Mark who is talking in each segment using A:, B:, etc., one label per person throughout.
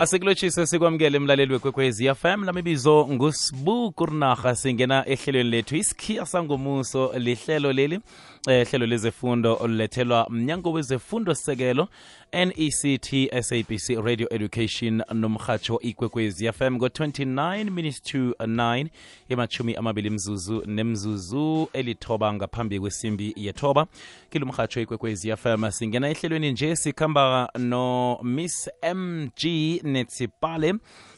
A: asikulotshise sikwamukele mlaleli wekwekwezi fm lamibizo ngusibu kurinarha singena ehlelweni lethu. Isikhiya sangomuso lihlelo leli eh, hlelo lezefundo olulethelwa mnyango wezefundo sekelo nect sabc radio education nomhatsho ikwekwezi fm ngo-29 minutes to 9 emachumi amabili mzuzu nemzuzu elithoba ngaphambi kwesimbi yethoba. Kilo mhatsho ikwekwezi fm singena ehlelweni nje sikhamba no miss mg netsipale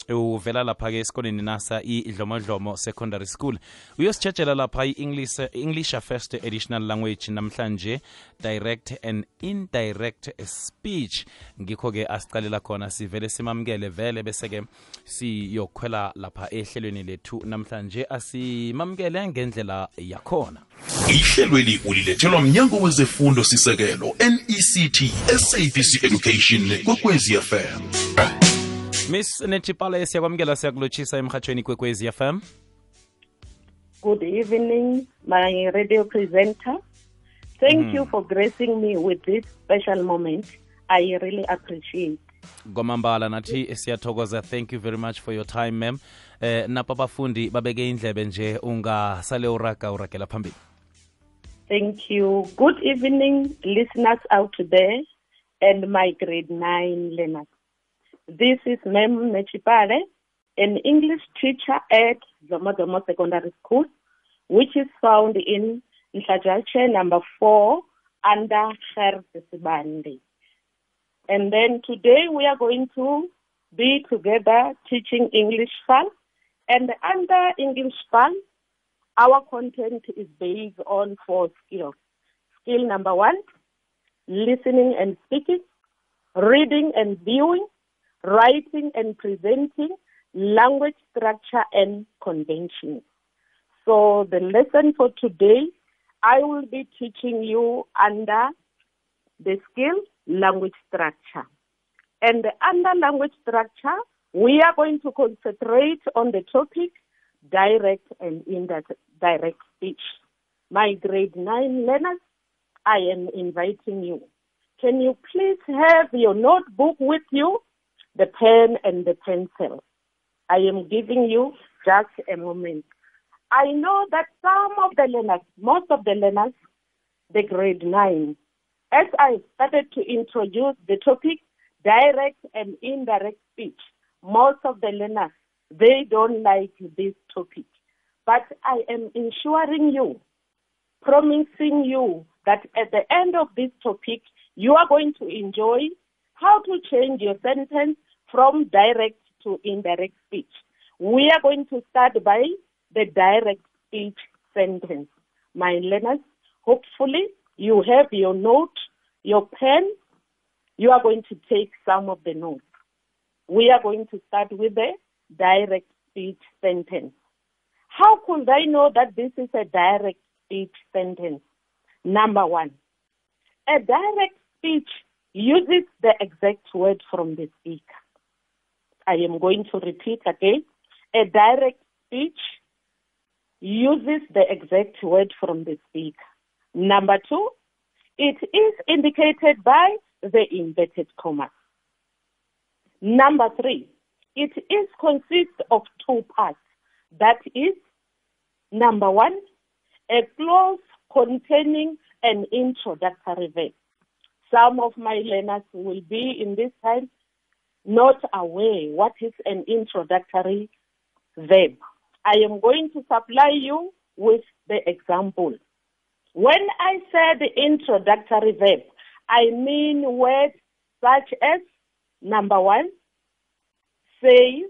A: uvela lapha-ke esikoleni nasa idlomodlomo secondary school. Uyositshejela lapha i-english english first additional language namhlanje direct and indirect speech. Ngikho-ke asicalela khona sivele simamukele vele bese-ke siyokhwela lapha ehlelweni lethu namhlanje. Asimamukele ngendlela yakhona.
B: Ihlelweli ulilethelwa mnyango wezefundo sisekelo nect sabc education kwekwezi fm
A: miss netshipale siyakwamukela siyakulotshisa emhatshweni kwekwezi fm
C: Good evening, my radio presenter. Thank mm. you for gracing me with this special moment. I really appreciate.
A: kwamambala nathi siyathokoza thank you very much for your time ma'am eh napa abafundi babeke indlebe nje ungasale uraga uragela phambili
C: Thank you. Good evening, listeners out there and my grade 9 learners. This is Mem Nechipale, an English teacher at Dlomodlomo Secondary School, which is found in Nhlazatshe number 4 under Gert Sibande. And then today we are going to be together teaching English FAL. And under English FAL, our content is based on four skills. Skill number one, listening and speaking, reading and viewing, writing and presenting, language structure and conventions. So the lesson for today, I will be teaching you under the skill language structure. And under language structure, we are going to concentrate on the topic direct and indirect speech. My grade 9 learners, I am inviting you. Can you please have your notebook with you, the pen and the pencil? I am giving you just a moment. I know that some of the learners, most of the learners, the grade 9, as I started to introduce the topic direct and indirect speech, most of the learners, they don't like this topic. But I am ensuring you, promising you that at the end of this topic, you are going to enjoy how to change your sentence from direct to indirect speech. We are going to start by the direct speech sentence. My learners, hopefully you have your note, your pen. You are going to take some of the notes. We are going to start with the direct speech sentence. How could I know that this is a direct speech sentence? Number one, a direct speech uses the exact word from the speaker. I am going to repeat again. A direct speech uses the exact word from the speaker. Number two, it is indicated by the inverted comma. Number three, it is consists of two parts. That is, number one, a clause containing an introductory verb. Some of my learners will be in this time not aware what is an introductory verb. I am going to supply you with the example. When I said introductory verb, I mean words such as number one, says,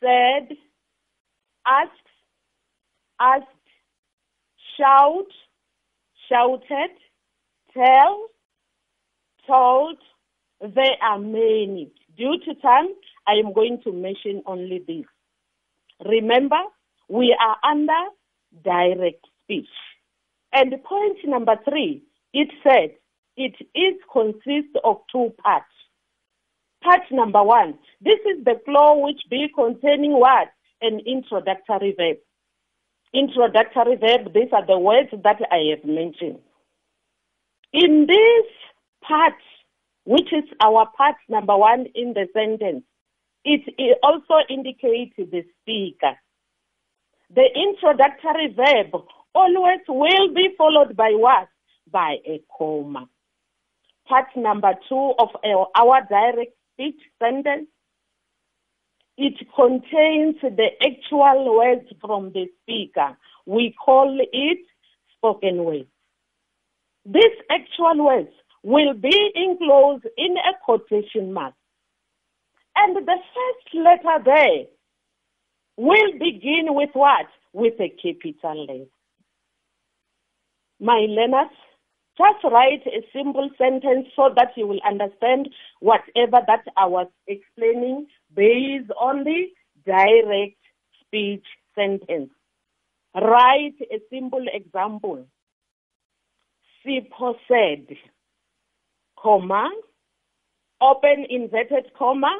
C: said, asked, asked, shout, shouted, tell, told. There are many. Due to time, I am going to mention only this. Remember, we are under direct speech. And point number three, it said it is consists of two parts. Part number one, this is the clause which be containing what? An introductory verb. Introductory verb, these are the words that I have mentioned. In this part, which is our part number one in the sentence, it, it also indicates the speaker. The introductory verb always will be followed by what? By a comma. Part number two of our, direct speech sentence. It contains the actual words from the speaker. We call it spoken words. These actual words will be enclosed in a quotation mark. And the first letter there will begin with what? With a capital letter. My learners, just write a simple sentence so that you will understand whatever that I was explaining based on the direct speech sentence. Write a simple example. Sipho said, comma, open inverted comma,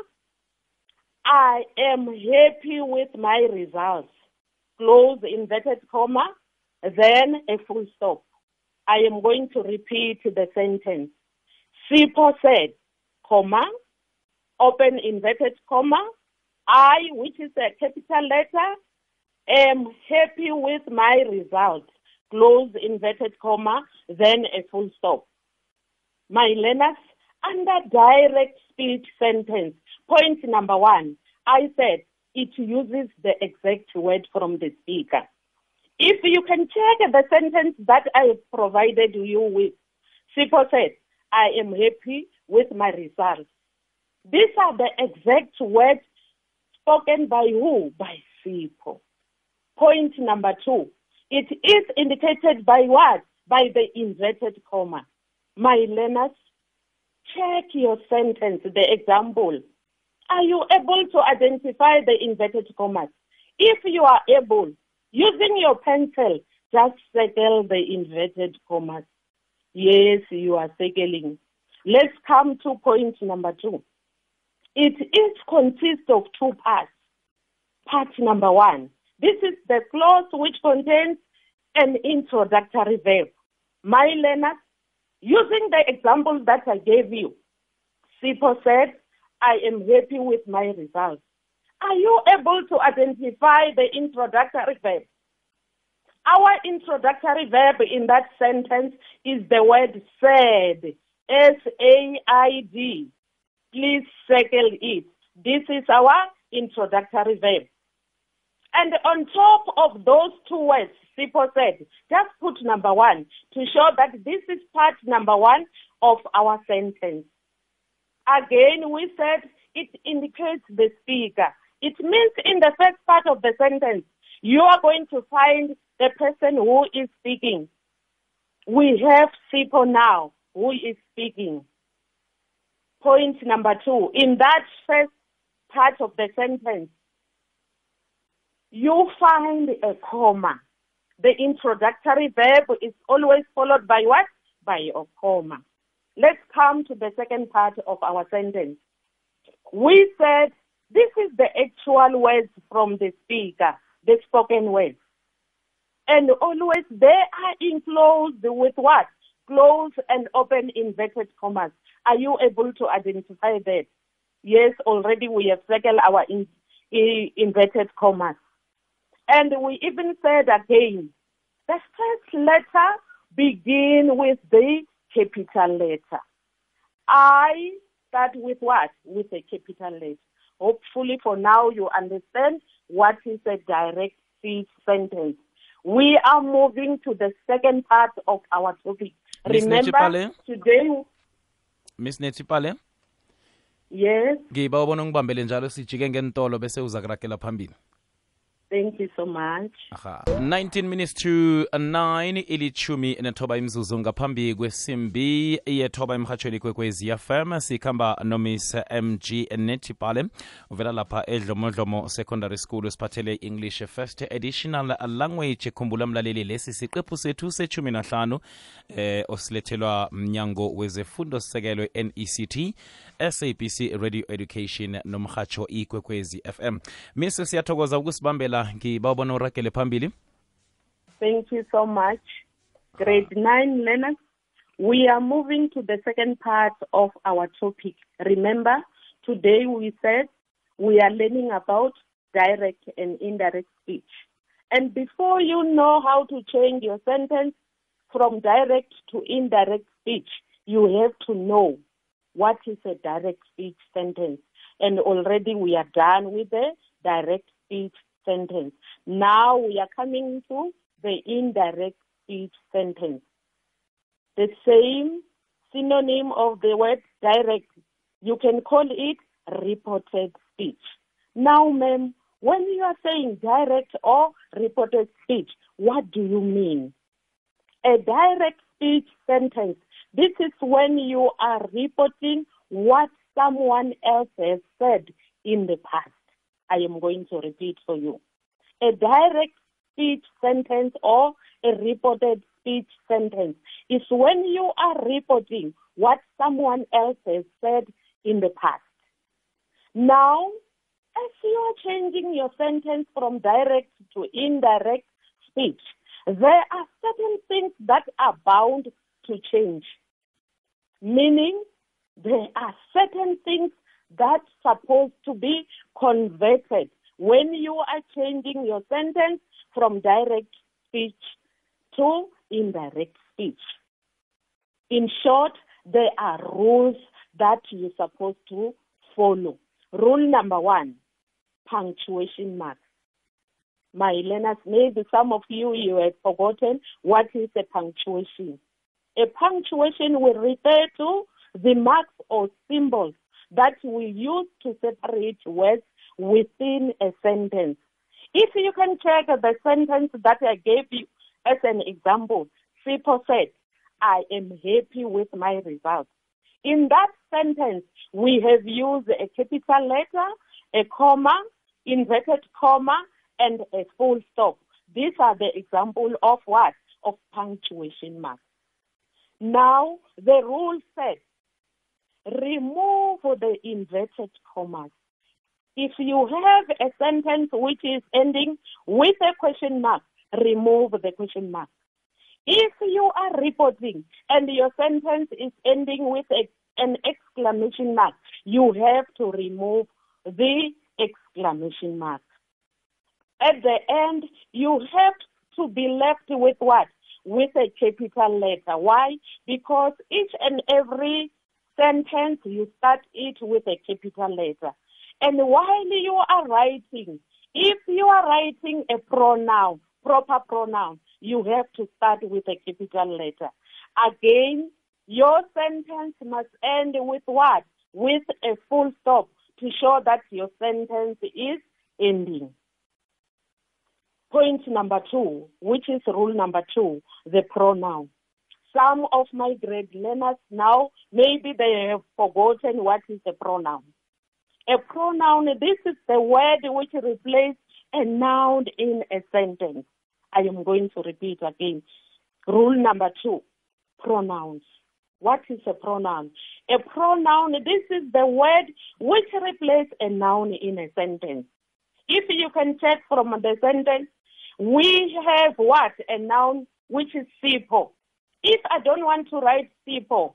C: I am happy with my results. Close inverted comma, then a full stop. I am going to repeat the sentence. Sipho said, comma, open inverted comma, I, which is a capital letter, am happy with my results. Close inverted comma, then a full stop. My learners, under direct speech sentence, point number one, I said it uses the exact word from the speaker. If you can check the sentence that I provided you with, Sipho said, I am happy with my results. These are the exact words spoken by who? By Sipho. Point number two, it is indicated by what? By the inverted comma. My learners, check your sentence, the example. Are you able to identify the inverted commas? If you are able, using your pencil, just circle the inverted commas. Yes, you are circling. Let's come to point number two. It is consists of two parts. Part number one. This is the clause which contains an introductory verb. My learners, using the example that I gave you, Sipo said, I am happy with my results. Are you able to identify the introductory verb? Our introductory verb in that sentence is the word said. S-A-I-D. Please circle it. This is our introductory verb. And on top of those two words, Sipho said, just put number one to show that this is part number one of our sentence. Again, we said it indicates the speaker. It means in the first part of the sentence, you are going to find the person who is speaking. We have Sipho now who is speaking. Point number two, in that first part of the sentence, you find a comma. The introductory verb is always followed by what? By a comma. Let's come to the second part of our sentence. We said this is the actual words from the speaker, the spoken words. And always they are enclosed with what? Close and open inverted commas. Are you able to identify that? Yes, already we have circled our in, in, inverted commas. And we even said again, the first letter begin with the capital letter. I start with what? With a capital letter. Hopefully for now you understand what is a direct speech sentence. We are moving to the second part of our topic. Remember, today,
A: miss netipale
C: yes,
A: ngiba ubona ungibambele njalo sijike ngentolo bese uza kurakela phambili
C: thank you so much.
A: Aha. 19 minutes to 9 ilithumi nethoba imzuzu ngaphambi kwesimbi yethoba emhatshweni kwekwezi fm sikhamba nomiss mg netipale uvela lapha edlomodlomo secondary school siphathele english first additional language khumbula mlaleli lesi siqephu sethu sechumi nahlanu eh, osilethelwa mnyango wezefundo sisekelo nect sabc radio education nomhatsho ikwekwezi fm miss siyathokoza ukusibambela ngibabona uragele phambili
C: Thank you so much. Grade 9 learners, We are moving to the second part of our topic. Remember, today we said we are learning about direct and indirect speech. And before you know how to change your sentence from direct to indirect speech, you have to know what is a direct speech sentence. And already we are done with the direct speech sentence. Now we are coming to the indirect speech sentence. The same synonym of the word direct, you can call it reported speech. Now, ma'am, when you are saying direct or reported speech, what do you mean? A direct speech sentence, this is when you are reporting what someone else has said in the past. I am going to repeat for you. A direct speech sentence or a reported speech sentence is when you are reporting what someone else has said in the past. Now, as you are changing your sentence from direct to indirect speech, there are certain things that are bound to change. Meaning, there are certain things that's supposed to be converted when you are changing your sentence from direct speech to indirect speech. In short, there are rules that you're supposed to follow. Rule number one, punctuation marks. My learners, maybe some of you, you have forgotten what is a punctuation. A punctuation will refer to the marks or symbols that we use to separate words within a sentence. If you can check the sentence that I gave you as an example, Sipho said, I am happy with my results. In that sentence, we have used a capital letter, a comma, inverted comma, and a full stop. These are the example of what? Of punctuation marks. Now, the rule says remove the inverted commas. If you have a sentence which is ending with a question mark, remove the question mark. If you are reporting and your sentence is ending with a, an exclamation mark, you have to remove the exclamation mark. At the end, you have to be left with what? With a capital letter. Why? Because each and every sentence, you start it with a capital letter. And while you are writing, if you are writing a pronoun, proper pronoun, you have to start with a capital letter. Again, your sentence must end with what? With a full stop to show that your sentence is ending. Point number two, which is rule number two, the pronoun. Some of my grade learners now, maybe they have forgotten what is a pronoun. A pronoun, this is the word which replaces a noun in a sentence. I am going to repeat again. Rule number two, pronouns. What is a pronoun? A pronoun, this is the word which replaces a noun in a sentence. If you can check from the sentence, we have what? A noun which is Sipho. If I don't want to write Sipho,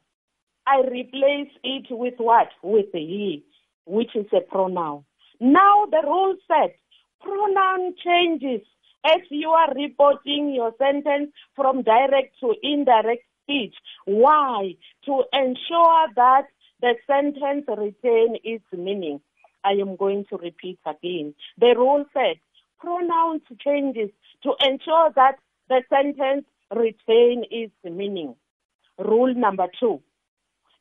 C: I replace it with what? With he, which is a pronoun. Now the rule said pronoun changes as you are reporting your sentence from direct to indirect speech. Why? To ensure that the sentence retain its meaning. I am going to repeat again. The rule said pronouns changes to ensure that the sentence retain its meaning. Rule number two,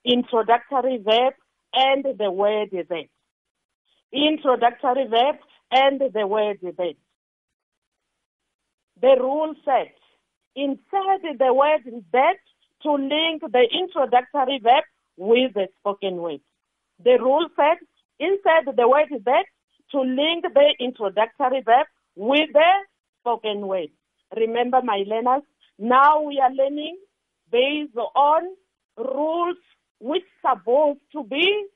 C: introductory verb and the word that. Introductory verb and the word that. The rule said, insert the word that to link the introductory verb with the spoken word. The rule said, insert the word that to link the introductory verb with the spoken word. Remember, my learners, now we are learning based on rules which are supposed to be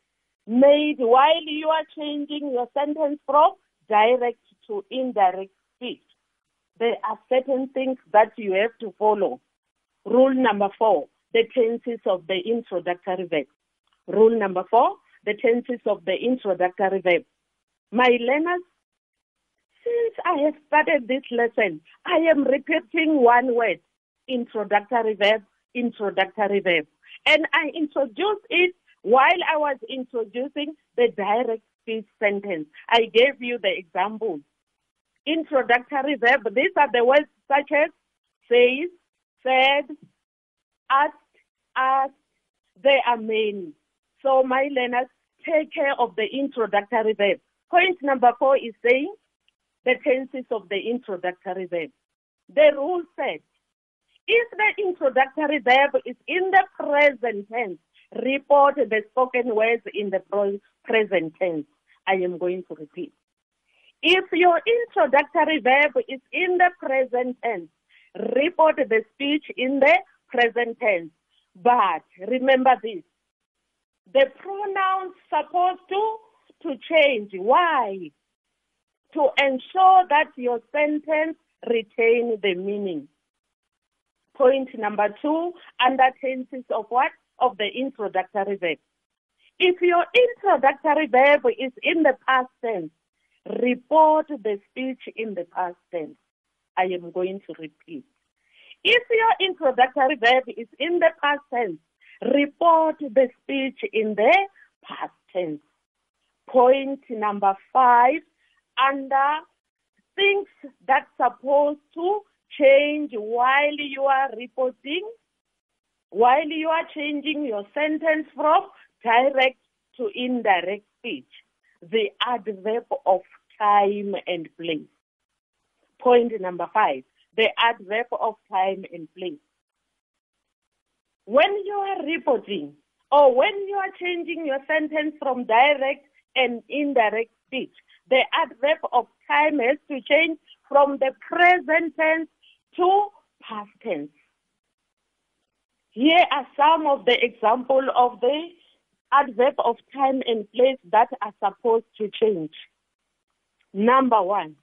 C: made while you are changing your sentence from direct to indirect speech. There are certain things that you have to follow. Rule number four, the tenses of the introductory verb. Rule number four, the tenses of the introductory verb. My learners, since I have started this lesson, I am repeating one word, introductory verb, introductory verb. And I introduced it while I was introducing the direct speech sentence. I gave you the example. Introductory verb, these are the words such as says, said, asked, asked. They are many. So my learners, take care of the introductory verb. Point number four is saying the tenses of the introductory verb. The rule said, if the introductory verb is in the present tense, report the spoken words in the present tense. I am going to repeat. If your introductory verb is in the present tense, report the speech in the present tense. But remember this, the pronouns supposed to to change. Why? To ensure that your sentence retain the meaning. Point number two, under tenses of what? Of the introductory verb. If your introductory verb is in the past tense, report the speech in the past tense. I am going to repeat. If your introductory verb is in the past tense, report the speech in the past tense. Point number five, under things that's supposed to change while you are reporting, while you are changing your sentence from direct to indirect speech, the adverb of time and place. Point number five, the adverb of time and place. When you are reporting or when you are changing your sentence from direct and indirect speech, the adverb of time has to change from the present tense to past tense. Here are some of the examples of the adverb of time and place that are supposed to change. Number one,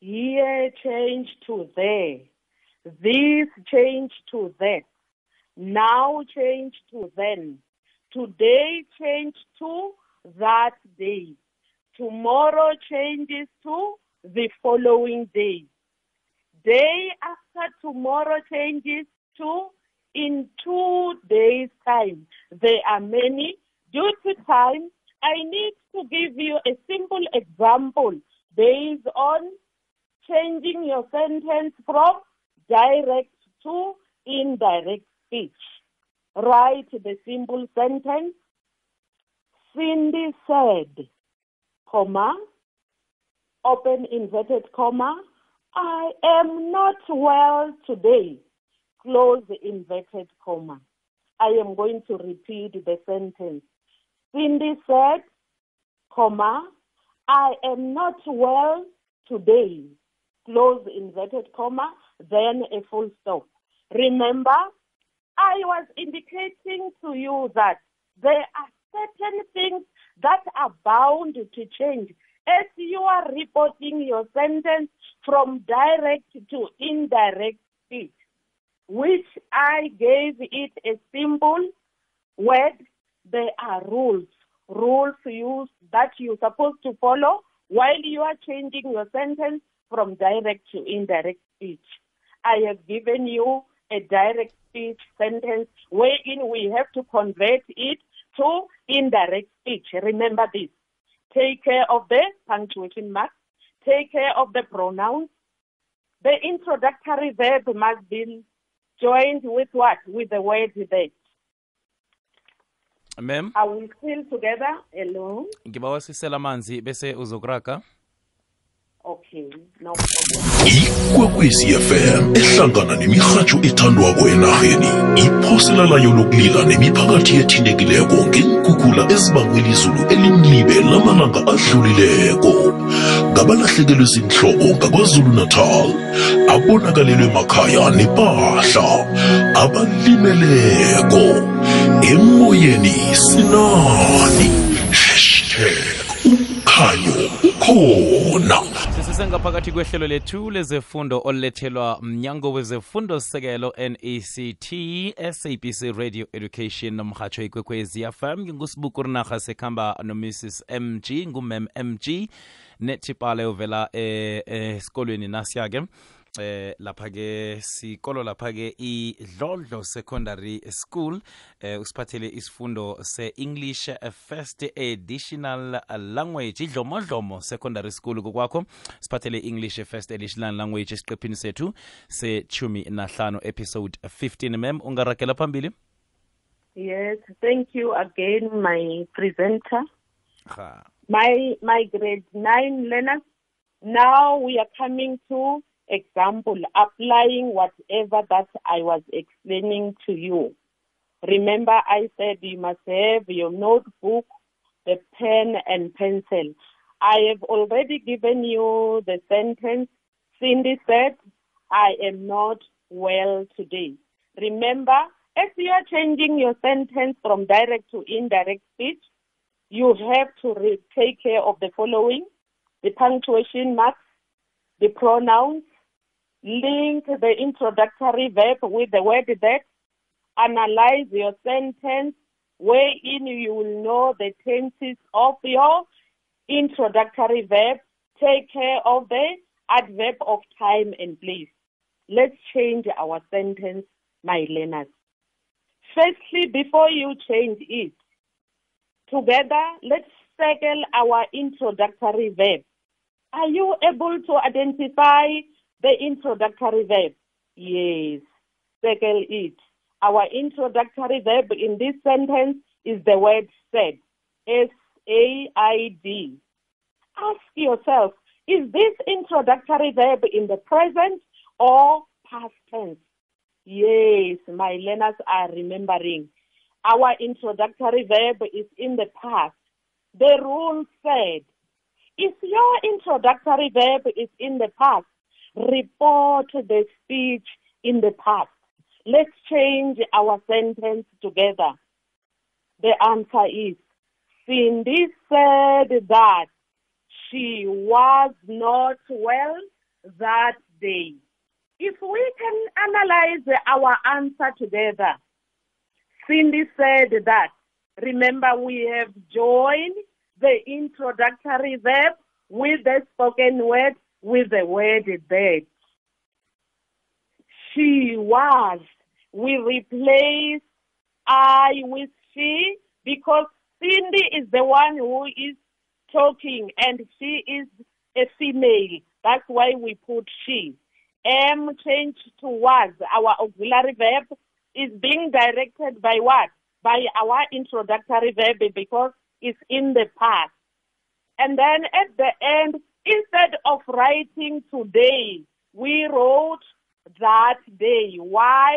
C: here change to there. This change to that. Now change to then. Today change to that day. Tomorrow changes to the following day. Day after tomorrow changes to in two days' time. There are many. Due to time, I need to give you a simple example based on changing your sentence from direct to indirect speech. Write the simple sentence. Cindy said, comma, open inverted comma, I am not well today, close inverted comma. I am going to repeat the sentence. Cindy said, comma, I am not well today, close inverted comma, then a full stop. Remember, I was indicating to you that there are certain things that are bound to change as you are reporting your sentence from direct to indirect speech, which I gave it a simple word. There are rules, rules used that you're supposed to follow while you are changing your sentence from direct to indirect speech. I have given you a direct speech sentence wherein we have to convert it to indirect speech. Remember this. Take care of the punctuation marks. Take care of the pronouns. The introductory verb must be joined with what? With the word that.
A: mem
C: Are we still together? Hello?
A: ngibawa sisela amanzi bese uzokuraga
C: Okay, no problem.
B: ikwekwezi fm ehlangana nemirhatsho ethandwako enarheni. Iphosela layo lokulila nemiphakathi ethintekileko ngeenkhukhula ezibangwe lizulu elimlibe lamalanga adlulileko. Ngabalahlekelwe zinhloko ngakwazulu-natal abonakalelwe makhaya nepahla abalimeleko. Emoyeni sinani hashtag umkhanyo ukho khona
A: sisengaphakathi kwehlelo lethu lezefundo olulethelwa mnyango wezefundo sekelo nact sabc radio education nomhatsho ikwekwezi fm ngingusibuku rinaha sekhamba nomrs mg ngumem mg netipale uvela esikolweni e, nasiya-ke eh lapha ke sikolo lapha ke idlodlo secondary school eh usiphathele isifundo se-english first additional language idlomodlomo secondary school kokwakho siphathele english first additional language esiqephini sethu sechumi nahlanu episode 15 mem ungarakela phambili?
C: Yes thank you again my presenter. Ha. my my grade 9 learners. Now we are coming to example, applying whatever that I was explaining to you. Remember, I said you must have your notebook, the pen, and pencil. I have already given you the sentence. Cindy said, I am not well today. Remember, if you are changing your sentence from direct to indirect speech, you have to take care of the following the punctuation marks, the pronouns, link the introductory verb with the word that, analyze your sentence, wherein you will know the tenses of your introductory verb, take care of the adverb of time and place. Let's change our sentence, my learners. Firstly, before you change it, together, let's circle our introductory verb. Are you able to identify the introductory verb. Yes. Circle it. Our introductory verb in this sentence is the word said. S A I D. Ask yourself, is this introductory verb in the present or past tense? Yes, my learners are remembering. Our introductory verb is in the past. The rule said, if your introductory verb is in the past, report the speech in the past. Let's change our sentence together. The answer is Cindy said that she was not well that day. If we can analyze our answer together, Cindy said that. Remember, we have joined the introductory verb with the spoken word with the word that. She was. We replace I with she because Cindy is the one who is talking and she is a female. That's why we put she. M changed to was. Our auxiliary verb is being directed by what? By our introductory verb because it's in the past. And then at the end, writing today, we wrote that day. Why?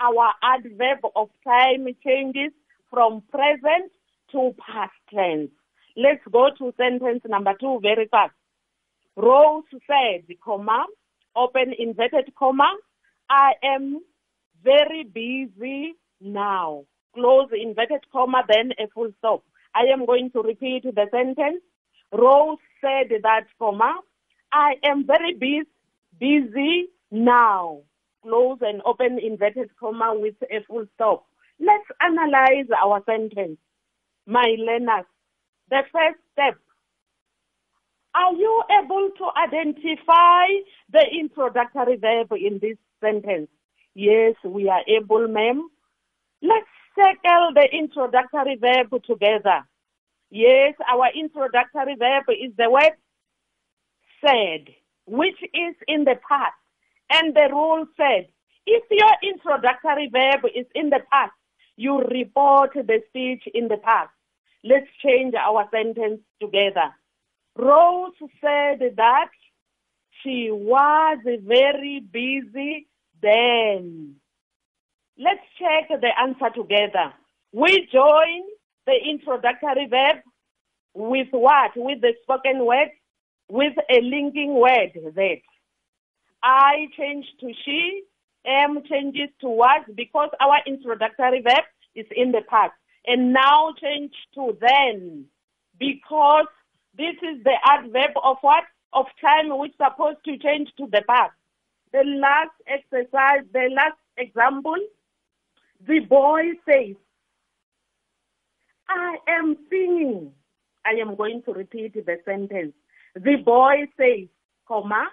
C: Our adverb of time changes from present to past tense. Let's go to sentence number two very fast. Rose said, comma, open inverted comma, I am very busy now. Close inverted comma, then a full stop. I am going to repeat the sentence. Rose said that, comma, I am very busy, busy now. Close and open inverted comma with a full stop. Let's analyze our sentence. My learners, the first step. Are you able to identify the introductory verb in this sentence? Yes, we are able, ma'am. Let's circle the introductory verb together. Yes, our introductory verb is the word said, which is in the past. And the rule said, if your introductory verb is in the past, you report the speech in the past. Let's change our sentence together. Rose said that she was very busy then. Let's check the answer together. We join the introductory verb with what? With the spoken word, with a linking word that. I change to she, am changes to was because our introductory verb is in the past. And now change to then because This is the adverb of what? Of time which is supposed to change to the past. The last exercise, the last example, the boy says, I am singing. I am going to repeat the sentence. The boy says, comma,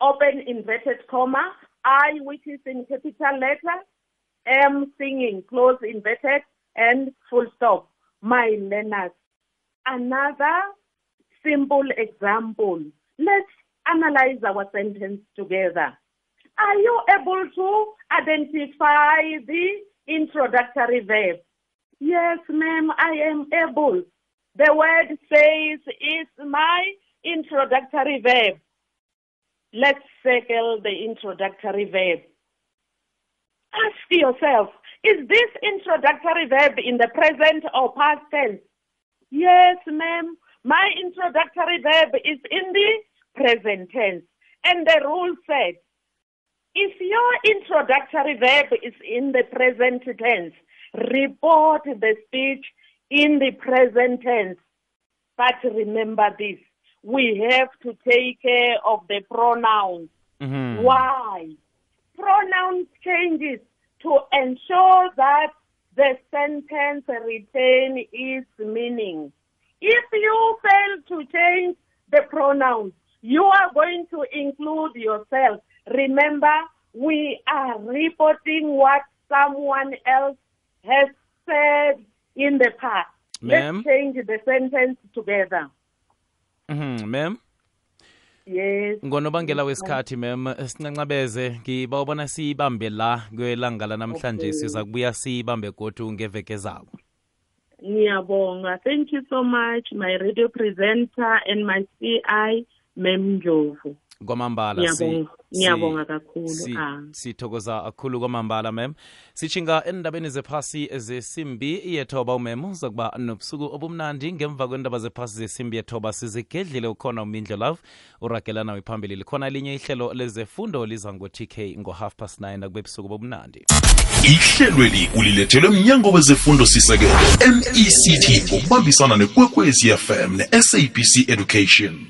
C: open inverted comma, I, which is in capital letter, am singing, close inverted, and full stop. My learners. Another simple example. Let's analyze our sentence together. Are you able to identify the introductory verb? Yes, ma'am, I am able. The word says is my introductory verb. Let's circle the introductory verb. Ask yourself, is this introductory verb in the present or past tense? Yes, ma'am. My introductory verb is in the present tense. And the rule said, if your introductory verb is in the present tense, report the speech in the present tense. But remember this, we have to take care of the pronouns.
A: Mhm.
C: Why? Pronoun changes to ensure that the sentence retain its meaning. If you fail to change the pronouns, you are going to include yourself. Remember, we are reporting what someone else has said in the past.
A: Ma'am?
C: Let's change the sentence together.
A: Mhm, ma'am
C: Yes.
A: ngonobangela wesikhathi mem sincancabeze ngibawubona siyibambe la kwelanga lanamhlanje
C: Okay.
A: siza kubuya siyibambe godu ngeveke zako
C: Ngiyabonga. Thank you so much, my radio presenter and my CI, Mem Ndlovu.
A: Kwamambala si-
C: Ngiyabonga. Ngiyabonga kakhulu.
A: si-
C: Ah.
A: sithokoza kakhulu kwamambala mem sitshinga endabeni zephasi zesimbi yethoba umem uzakuba nobusuku obumnandi ngemva kwendaba zephasi zesimbi yethoba sizigedlile ukhona umindlo love uragela nawe phambili likhona linye ihlelo lezefundo liza ngo-tk ngo-half past 9 akube busuku bobumnandi
B: ihlelweli ulilethelwe mnyango wezefundo sisekelo mect ngokubambisana nekwekwezi fm ne-sabc education